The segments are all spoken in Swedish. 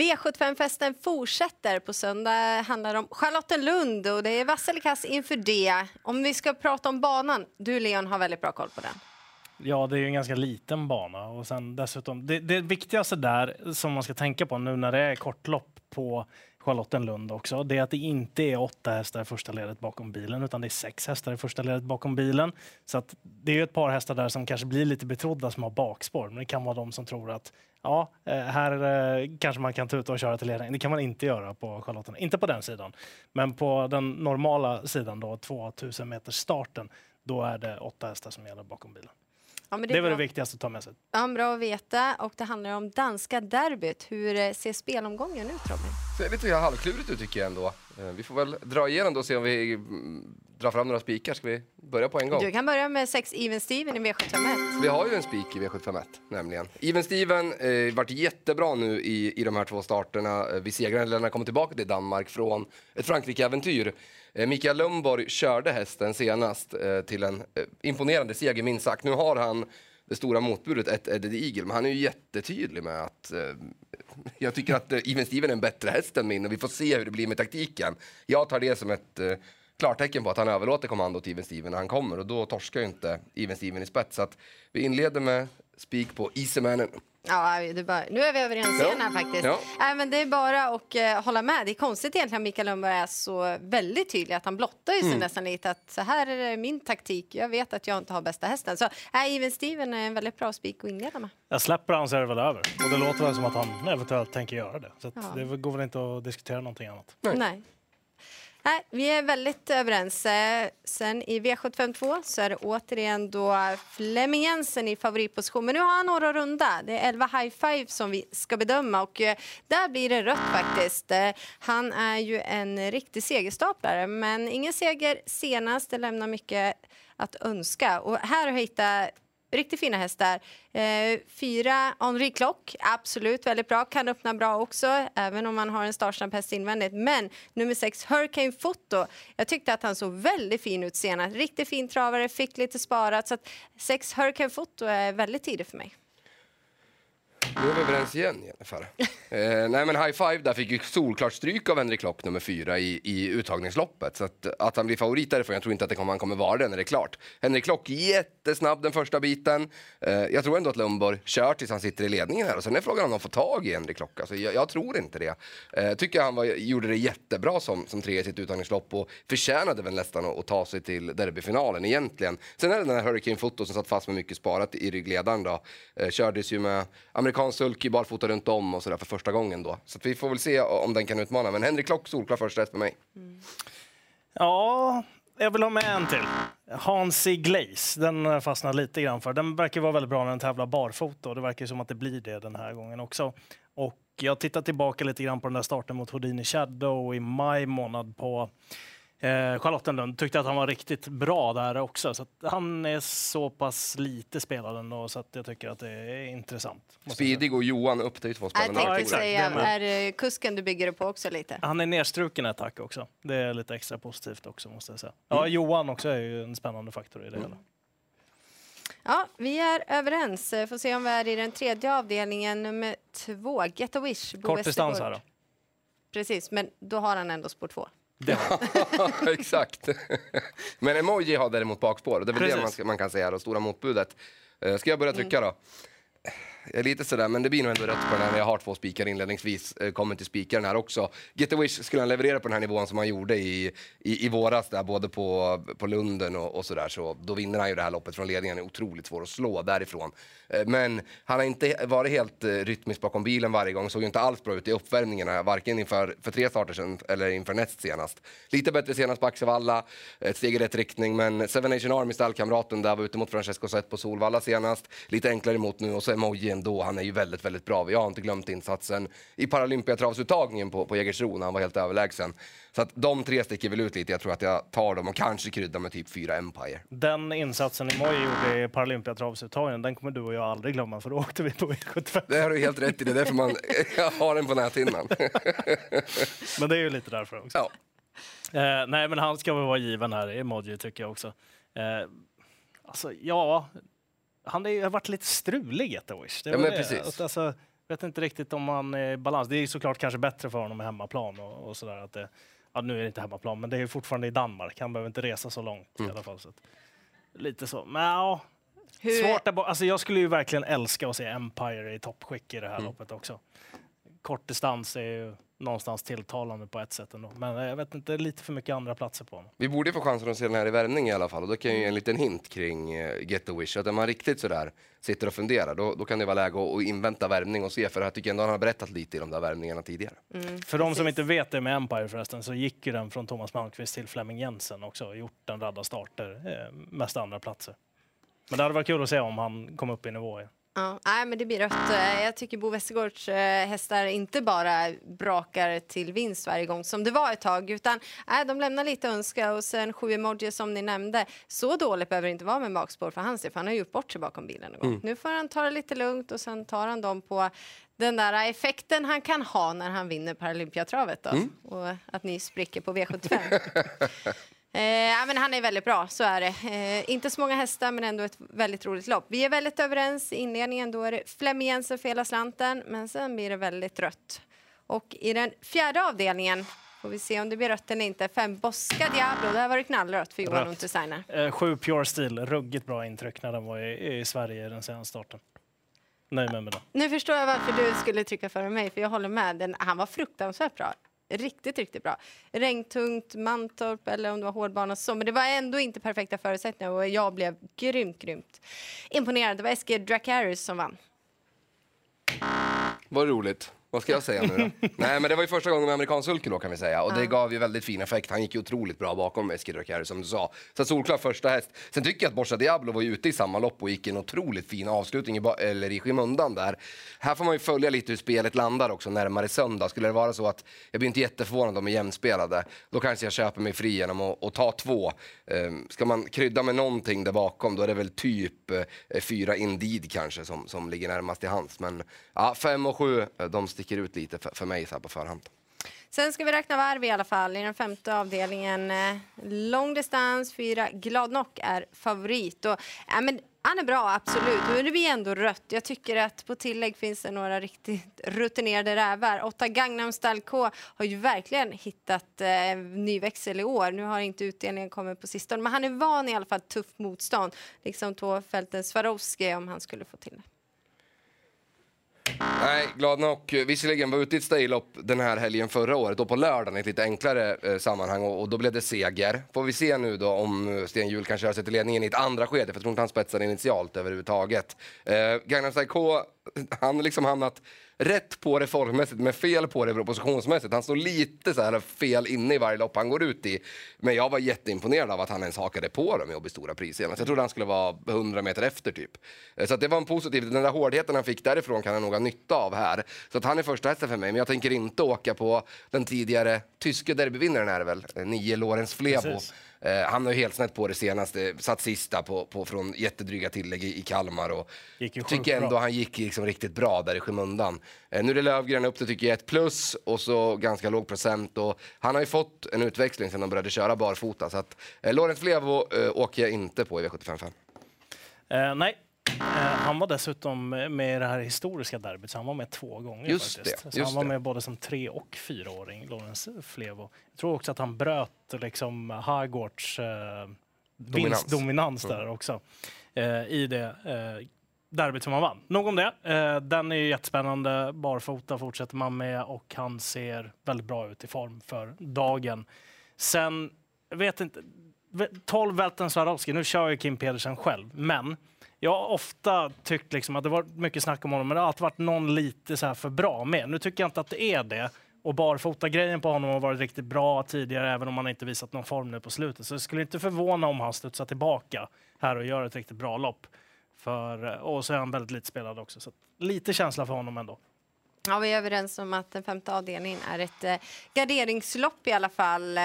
V75-festen fortsätter. På söndag handlar det om Charlottenlund och det är Vasselikas inför det. Om vi ska prata om banan, du Leon har väldigt bra koll på den. Ja, det är ju en ganska liten bana och sen dessutom det, det viktigaste där som man ska tänka på nu när det är kortlopp på Charlottenlund också, det är att det inte är åtta hästar i första ledet bakom bilen utan det är sex hästar i första ledet bakom bilen. Så att det är ju ett par hästar där som kanske blir lite betrodda som har bakspår, men det kan vara de som tror att ja, eh, här eh, kanske man kan tuta och köra till ledningen. Det kan man inte göra på Charlotten, inte på den sidan. Men på den normala sidan då, 2000 meters starten, då är det åtta hästar som gäller bakom bilen. Ja, men Det, är var det bra. viktigaste att ta med sig. Ja, bra att veta. Och det handlar om danska derbyt. Hur eh, ser spelomgången ut, Robin? Ser lite halvklurigt ut tycker jag ändå. Eh, Vi får väl dra igenom då och se om vi drar fram några spikar. Ska vi börja på en gång? Du kan börja med sex Even Steven i V751. Vi har ju en spik i V751 nämligen. Even Steven eh, vart jättebra nu i, i de här två starterna. Eh, Vi segrarna kommer tillbaka till Danmark från ett Frankrike-äventyr. Eh, Mikael Lundborg körde hästen senast eh, till en eh, imponerande seger minst sagt. Nu har han det stora motbudet, ett Eddie Eagle, men han är ju jättetydlig med att eh, jag tycker att eh, Even Steven är en bättre häst än min och vi får se hur det blir med taktiken. Jag tar det som ett klartecken på att han överlåter kommandot till Even Steven när han kommer och då torskar ju inte Even Steven i spets. Så att vi inleder med spik på Easymannen. Ja, det är bara, nu är vi överens Ja. igen här faktiskt. Ja. Nej, men det är bara att eh, hålla med. Det är konstigt egentligen att Mikael Lundberg är så väldigt tydlig. Att han blottar ju sig Mm. nästan lite att så här är min taktik. Jag vet att jag inte har bästa hästen. Så äh, Even Steven är en väldigt bra spik att inleda med. Jag släpper han så är det väl över. Och det låter väl som att han eventuellt tänker göra det. Så att Ja. det går väl inte att diskutera någonting annat. Nej. Nej. Nej, vi är väldigt överens. Eh, sen i V752 så är det återigen då Flemming Jensen i favoritposition. Men nu har han några runda. Det är 11 high five som vi ska bedöma och eh, där blir det rött faktiskt. Eh, han är ju en riktig segerstaplare men ingen seger senast. Det lämnar mycket att önska. Och här har jag hittat Riktigt fina hästar. Eh, fyra Henri Klock, absolut väldigt bra. Kan öppna bra också, även om man har en startsnabb häst invändigt. Men nummer sex, Hurricane Foto. Jag tyckte att han såg väldigt fin ut senast. Riktigt fin travare, fick lite sparat. Så att sex Hurricane Foto är väldigt tidigt för mig. Nu är vi överens igen Jennifer. eh, nej men high five där fick ju solklart stryk av Henrik Klock nummer fyra i, i uttagningsloppet. Så att, att han blir favorit därifrån, jag tror inte att det kommer, han kommer vara det när det är klart. Henrik Klock jättesnabb den första biten. Eh, jag tror ändå att Lundborg kör tills han sitter i ledningen här och sen är frågan om han får tag i Henrik Klock. Alltså, jag, jag tror inte det. Eh, tycker han var, gjorde det jättebra som, som tre i sitt uttagningslopp och förtjänade väl nästan att, att ta sig till derbyfinalen egentligen. Sen är det den här Hurricane Foto som satt fast med mycket sparat i ryggledaren då. Eh, kördes ju med han sulky barfota runt om och sådär för första gången då. Så att vi får väl se om den kan utmana. Men Henrik Klock solklar första rätt för mig. Ja, jag vill ha med en till. Hansi Glaze, den har jag fastnat lite grann för. Den verkar vara väldigt bra när den tävlar barfota och det verkar som att det blir det den här gången också. Och jag tittar tillbaka lite grann på den där starten mot Houdini Shadow i maj månad på eh, Charlottenlund. Tyckte att han var riktigt bra där också. Så att han är så pass lite spelad ändå så att jag tycker att det är intressant. jag. Speedig och Johan upp, det är ju två Jag spännande tänkte säga, är det kusken du bygger det på också lite? Han är nedstruken ett tack också. Det är lite extra positivt också måste jag säga. Ja, Mm. Johan också är ju en spännande faktor i det hela. Ja, vi är överens. Eh, Får se om vi är i den tredje avdelningen, nummer två, Get a Wish. Bo Kort distans här då. Precis, men då har han ändå spår två. Det har Exakt. Men emoji har däremot bakspår det är väl det man, ska, man kan säga, det stora motbudet. Eh, Ska jag börja trycka då? Jag är lite sådär, men det blir nog ändå rätt på den här när jag har två spikar inledningsvis. Eh, kommer till spikaren här också. Get a Wish skulle han leverera på den här nivån som han gjorde i, i, i våras där, både på, på Lunden och, och sådär, så då vinner han ju det här loppet från ledningen. är otroligt svår att slå därifrån. Eh, men han har inte varit helt eh, rytmisk bakom bilen varje gång, såg ju inte alls bra ut i uppvärmningarna, varken inför för tre starter sedan eller inför näst senast. Lite bättre senast på Axevalla, ett steg i rätt riktning, men Seven Nation Army, stallkamraten där, var ute mot Francesco Zet på Solvalla senast. Lite enklare emot nu och så Emoji ändå, han är ju väldigt, väldigt bra. Jag har inte glömt insatsen i Paralympiatravsuttagningen på, på Jägersro när han var helt överlägsen. Så att de tre sticker väl ut lite, jag tror att jag tar dem och kanske kryddar med typ fyra Empire. Den insatsen i Moj gjorde i Paralympiatravsuttagningen, den kommer du och jag aldrig glömma för då åkte vi på V75. Det har du helt rätt i, det är därför man har den på näthinnan. Men det är ju lite därför också. Ja. Eh, nej, men han ska väl vara given här, Emoji tycker jag också. Eh, alltså, ja, han är ju- har varit lite strulig, Get a Wish. Det Ja, men det. precis. Alltså, vet inte riktigt om han är i balans. Det är såklart kanske bättre för honom med hemmaplan och, och sådär. Att det, ja, nu är det inte hemmaplan, men det är fortfarande i Danmark. Han behöver inte resa så långt mm. i alla fall. Så att, lite så. Men ja, Hur... svårt där, alltså, Jag skulle ju verkligen älska att se Empire i toppskick i det här mm. loppet också. Kort distans är ju någonstans tilltalande på ett sätt ändå. Men jag vet inte, lite för mycket andra platser på honom. Vi borde få chansen att se den här i värmning i alla fall och då kan jag ge en liten hint kring uh, Get the Wish. Att om man riktigt sådär sitter och funderar då, då kan det vara läge att, att invänta värmning och se för jag tycker ändå han har berättat lite i de där värmningarna tidigare. Mm, för de som inte vet det med Empire förresten så gick ju den från Thomas Malmqvist till Flemming Jensen också och gjort en radda starter, eh, mest andra platser. Men det hade varit kul att se om han kom upp i nivå igen. Ja, nej, men det blir rött. Eh, jag tycker Bo Westergårds eh, hästar inte bara brakar till vinst varje gång som det var ett tag, utan nej, de lämnar lite önska och sen sju emoji som ni nämnde. Så dåligt behöver det inte vara med bakspår för hans del, för han har gjort bort sig bakom bilen. Mm. Nu får han ta det lite lugnt och sen tar han dem på den där effekten han kan ha när han vinner Paralympiatravet då. Mm. Och att ni spricker på V75. Eh, ja, men han är väldigt bra, så är det. Eh, inte så många hästar, men ändå ett väldigt roligt lopp. Vi är väldigt överens. I inledningen då är det Flemming Jensen för hela slanten, men sen blir det väldigt rött. Och i den fjärde avdelningen får vi se om det blir rött eller inte. Fem Bosca Diablo, det har varit knallrött för Johan Untersteiner. Eh, sju Pure Steel, ruggigt bra intryck när den var i, i Sverige i den senaste starten. Nöjd med mig då. Nu förstår jag varför du skulle trycka före mig, för jag håller med. Den, han var fruktansvärt bra riktigt, riktigt bra. Regntungt, Mantorp eller om det var hårdbana så, men det var ändå inte perfekta förutsättningar och jag blev grymt, grymt imponerad. Det var Eskil Dracarys som vann. Vad roligt. Vad ska jag säga nu då? Nej men det var ju första gången med amerikansk sulky då kan vi säga och det gav ju väldigt fin effekt. Han gick ju otroligt bra bakom Eskil Rökjärvi som du sa. Så solklar första häst. Sen tycker jag att Borsa Diablo var ju ute i samma lopp och gick en otroligt fin avslutning i, eller i skymundan där. Här får man ju följa lite hur spelet landar också närmare söndag. Skulle det vara så att jag blir inte jätteförvånad om de är jämspelade, då kanske jag köper mig fri genom att, att ta två. Um, ska man krydda med någonting där bakom då är det väl typ uh, fyra Indeed kanske som, som ligger närmast i hands. Men ja, fem och sju, eh, de sticker ut lite för, för mig så här på förhand. Sen ska vi räkna varv i alla fall i den femte avdelningen. Eh, långdistans, fyra Gladnock är favorit. Och, ja, men, han är bra, absolut. Men det blir ändå rött. Jag tycker att på tillägg finns det några riktigt rutinerade rävar. Åtta Gangnam Style K har ju verkligen hittat eh, ny växel i år. Nu har inte utdelningen kommit på sistone, men han är van i alla fall tufft motstånd. Liksom Tåfälten Swarovski om han skulle få till det. Nej, glad nog. Visserligen var ute i ett staylopp den här helgen förra året och på lördagen i ett lite enklare eh, sammanhang och, och, då blev det seger. Får vi se nu då om eh, Sten Hjul kan köra sig till ledningen i ett andra skede för jag tror inte han spetsar initialt överhuvudtaget. Eh, Gangnam Style K, han har liksom hamnat rätt på det formmässigt men fel på det propositionsmässigt. Han står lite så här fel inne i varje lopp han går ut i. Men jag var jätteimponerad av att han ens hakade på dem i Åby Stora Pris senast. Jag trodde han skulle vara 100 meter efter typ. Eh, så det var en positiv, den där hårdheten han fick därifrån kan han nog ha nytta av här. Så att han är första hästen för mig, men jag tänker inte åka på den tidigare tyske derbyvinnaren är det väl, eh, nio Lorenz Flebo. Precis Eh, han har ju helt snett på det senaste, satt sista på, på från jättedryga tillägg i, i Kalmar och tycker ändå bra. han gick liksom riktigt bra där i skymundan. Eh, nu är det Lövgren upp det tycker jag ett plus och så ganska låg procent och han har ju fått en utväxling sen de började köra barfota så att eh, Lorenz Flevo eh, åker jag inte på i V755. Eh, nej, han var dessutom med i det här historiska derbyt, så han var med två gånger. Just faktiskt. Det, så han var med både som tre och fyraåring, Lorentz Flevo. Jag tror också att han bröt liksom Hagårds eh, vinstdominans mm. där också eh, i det eh, derbyt som han vann. Nog om det. Eh, den är jättespännande. Barfota fortsätter man med och han ser väldigt bra ut i form för dagen. Sen, vet inte, 12 Welten Swarovski, nu kör ju Kim Pedersen själv, men jag har ofta tyckt liksom att det varit mycket snack om honom, men det har alltid varit någon lite så för bra med. Nu tycker jag inte att det är det. Och barfota-grejen på honom har varit riktigt bra tidigare, även om han inte visat någon form nu på slutet. Så det skulle inte förvåna om han studsar tillbaka här och gör ett riktigt bra lopp. För, och så är han väldigt lite spelad också, så lite känsla för honom ändå. Ja, vi är överens om att den femte avdelningen är ett eh, garderingslopp i alla fall. Eh,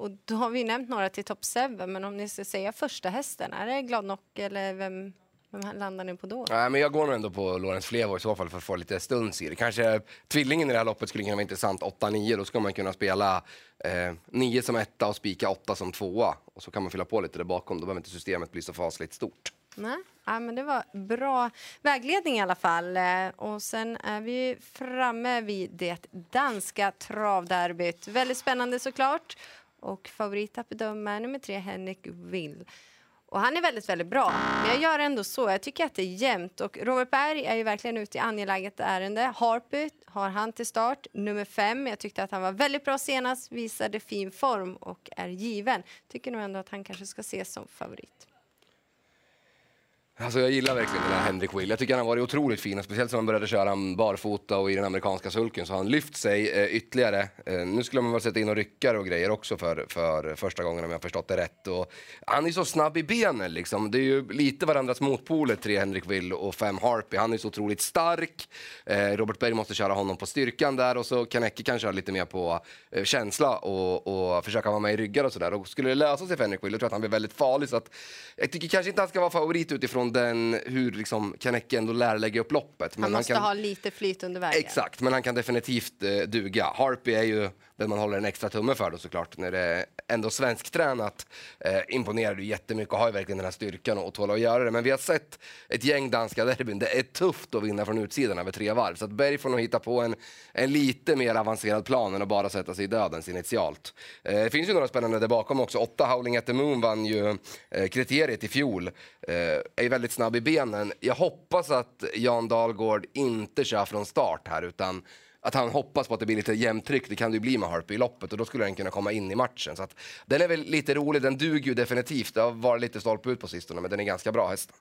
och då har vi nämnt några till topp 7, men om ni ska säga första hästen, är det Gladnock eller vem, vem landar ni på då? Nej, men jag går nog ändå på Lorenz Flevo i så fall för att få lite stuns i det. Kanske tvillingen i det här loppet skulle kunna vara intressant, 8-9, då ska man kunna spela eh, 9 som etta och spika 8 som tvåa. Och så kan man fylla på lite där bakom, då behöver inte systemet bli så fasligt stort. Nej. Ja, men det var bra vägledning i alla fall. Eh, Och sen är vi framme vid det danska travderbyt. Väldigt spännande såklart. Och favorit bedöma nummer tre, Henrik Will. Och han är väldigt, väldigt bra. Men jag gör ändå så. Jag tycker att det är jämnt. Och Robert Berg är ju verkligen ute i angeläget ärende. Harpy har han till start. Nummer fem. Jag tyckte att han var väldigt bra senast. Visade fin form och är given. Tycker nog ändå att han kanske ska ses som favorit. Alltså jag gillar verkligen den här Henrik Will. Jag tycker han har varit otroligt fin, speciellt som han började köra barfota och i den amerikanska sulken så har han lyft sig eh, ytterligare. Eh, nu skulle man väl sätta in och ryckare och grejer också för, för första gången om jag förstått det rätt. Och han är så snabb i benen liksom. Det är ju lite varandras motpoler, tre Henrik Will och fem Harpy. Han är så otroligt stark. Eh, Robert Berg måste köra honom på styrkan där och så kan Ecke kanske köra lite mer på eh, känsla och, och försöka vara med i ryggar och sådär. Och skulle det lösa sig för Henrik Will, då tror jag att han blir väldigt farlig. Så att, jag tycker kanske inte han ska vara favorit utifrån den, hur liksom Kanecke ändå lär lägga upp loppet. Han måste kan, ha lite flyt under vägen. Exakt, men han kan definitivt eh, duga. Harpy är ju den man håller en extra tumme för då såklart. När det är ändå svensktränat eh, imponerar du jättemycket och har ju verkligen den här styrkan och, tåla att göra det. Men vi har sett ett gäng danska derbyn. Det är tufft att vinna från utsidan över tre varv. Så att Berg får nog hitta på en, en lite mer avancerad plan än att bara sätta sig i dödens initialt. Eh, det finns ju några spännande där bakom också. Åtta Howling at the Moon vann ju eh, kriteriet i fjol. Eh, är ju väldigt snabb i benen. Jag hoppas att Jan Dahlgård inte kör från start här utan att han hoppas på att det blir lite jämnt tryck. Det kan det ju bli med Harpy i loppet och då skulle den kunna komma in i matchen. Så att, den är väl lite rolig. Den duger ju definitivt. Det har varit lite stolpe ut på sistone, men den är ganska bra hästen.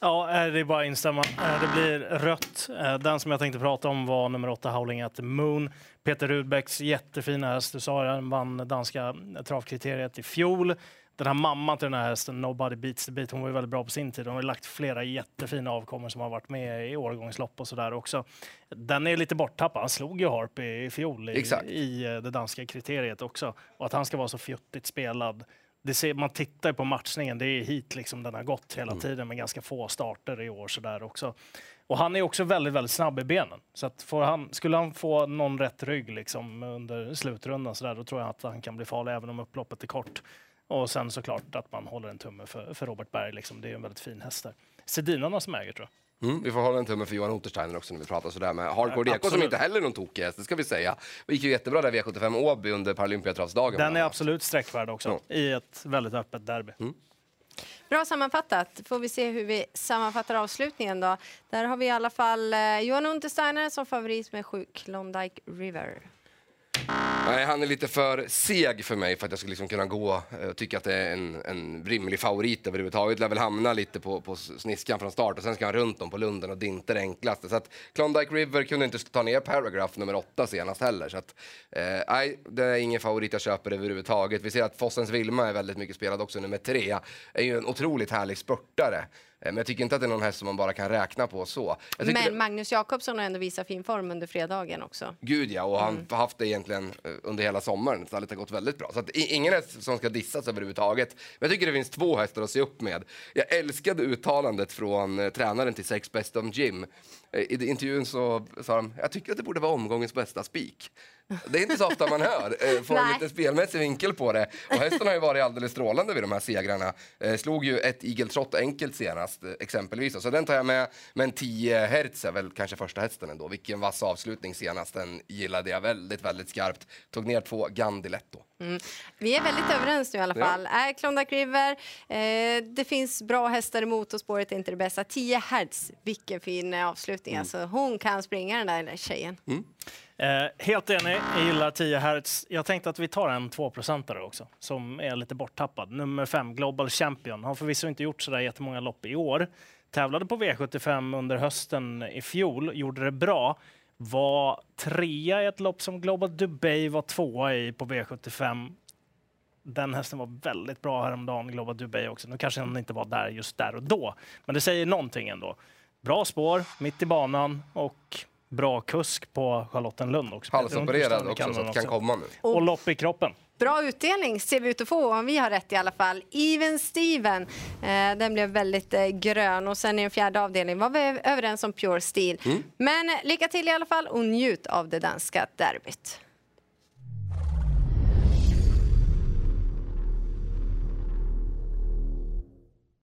Ja, eh, det är bara att instämma. Eh, det blir rött. Eh, den som jag tänkte prata om var nummer åtta, Howling at the Moon. Peter Rudbecks jättefina häst. Du sa den vann danska travkriteriet i fjol. Den här mamman till den här hästen, Nobody Beats the Beat, hon var ju väldigt bra på sin tid. Hon har lagt flera jättefina avkommor som har varit med i årgångslopp och sådär också. Den är lite borttappad. Han slog ju Harpy i fjol i, i eh, det danska kriteriet också. Och att han ska vara så fjuttigt spelad det ser, man tittar ju på matchningen, det är hit liksom den har gått hela tiden med ganska få starter i år. Så där också. Och han är också väldigt, väldigt snabb i benen. Så att han, skulle han få någon rätt rygg liksom under slutrundan så där, då tror jag att han kan bli farlig även om upploppet är kort. Och sen såklart att man håller en tumme för, för Robert Berg. Liksom. Det är en väldigt fin häst där. Sedinarna som äger tror jag. Mm, vi får hålla en tumme för Johan Untersteiner också när vi pratar sådär med Hardcore Ja, Eko som inte heller är någon tokig häst, det ska vi säga. Det gick ju jättebra där V75 Åby under Paralympiatravsdagen. Den är absolut sträckvärd också i ett väldigt öppet derby. Bra sammanfattat. Får vi se hur vi sammanfattar avslutningen då. Där har vi i alla fall eh, Johan Untersteiner som favorit med sju Klondike River. Nej, han är lite för seg för mig för att jag skulle liksom kunna gå och tycka att det är en, en rimlig favorit överhuvudtaget. Lär väl hamna lite på, på sniskan från start och sen ska han runt om på lunden och det är inte det enklaste. Så att Klondike River kunde inte ta ner Paragraph nummer åtta senast heller. Så att, eh, nej, det är ingen favorit jag köper överhuvudtaget. Vi ser att Fossens Vilma är väldigt mycket spelad också, nummer tre. Är ju en otroligt härlig spurtare. Eh, Men jag tycker inte att det är någon häst som man bara kan räkna på så. Men det- Magnus Jakobsson har ändå visat fin form under fredagen också. Gud ja, och han har haft det egentligen eh, under hela sommaren. Stallet har gått väldigt bra. Så att ingen häst som ska dissas överhuvudtaget. Men jag tycker det finns två hästar att se upp med. Jag älskade uttalandet från eh, tränaren till Sex Best of Jim. Eh, I intervjun så sa de, jag tycker att det borde vara omgångens bästa spik. Det är inte så ofta man hör. Eh, får en lite spelmässig vinkel på det. Och hästen har ju varit alldeles strålande vid de här segrarna. Eh, slog ju ett Eagle Trot enkelt senast eh, exempelvis. Så den tar jag med. Men 10 hertz är väl kanske första hästen ändå. Vilken vass avslutning senast. Den gillade jag väldigt, väldigt skarpt. Tog ner två Gandiletto. Vi är väldigt överens nu i alla Ja. fall. Är Klondike River, eh, det finns bra hästar emot och spåret är inte det bästa. 10 hertz, vilken fin eh, avslutning. Mm. Alltså, hon kan springa den där lilla tjejen. Eh, helt enig, jag gillar 10 Hz. Jag tänkte att vi tar en 2-procentare också, som är lite borttappad. Nummer 5, Global Champion. Har förvisso inte gjort sådär jättemånga lopp i år. Tävlade på V75 under hösten i fjol, gjorde det bra. Var trea i ett lopp som Global Dubai var tvåa i på V75. Den hästen var väldigt bra häromdagen, Global Dubai också. Nu kanske den inte var där just där och då, men det säger någonting ändå. Bra spår, mitt i banan och bra kusk på Charlottenlund också. Halsopererad också, så att kan också. komma nu. Och lopp i kroppen. Bra utdelning ser vi ut att få, om vi har rätt i alla fall. Even Steven, eh, den blev väldigt eh, grön. Och sen i den fjärde avdelningen var vi överens om Pure Steel. Mm. Men lycka till i alla fall och njut av det danska derbyt.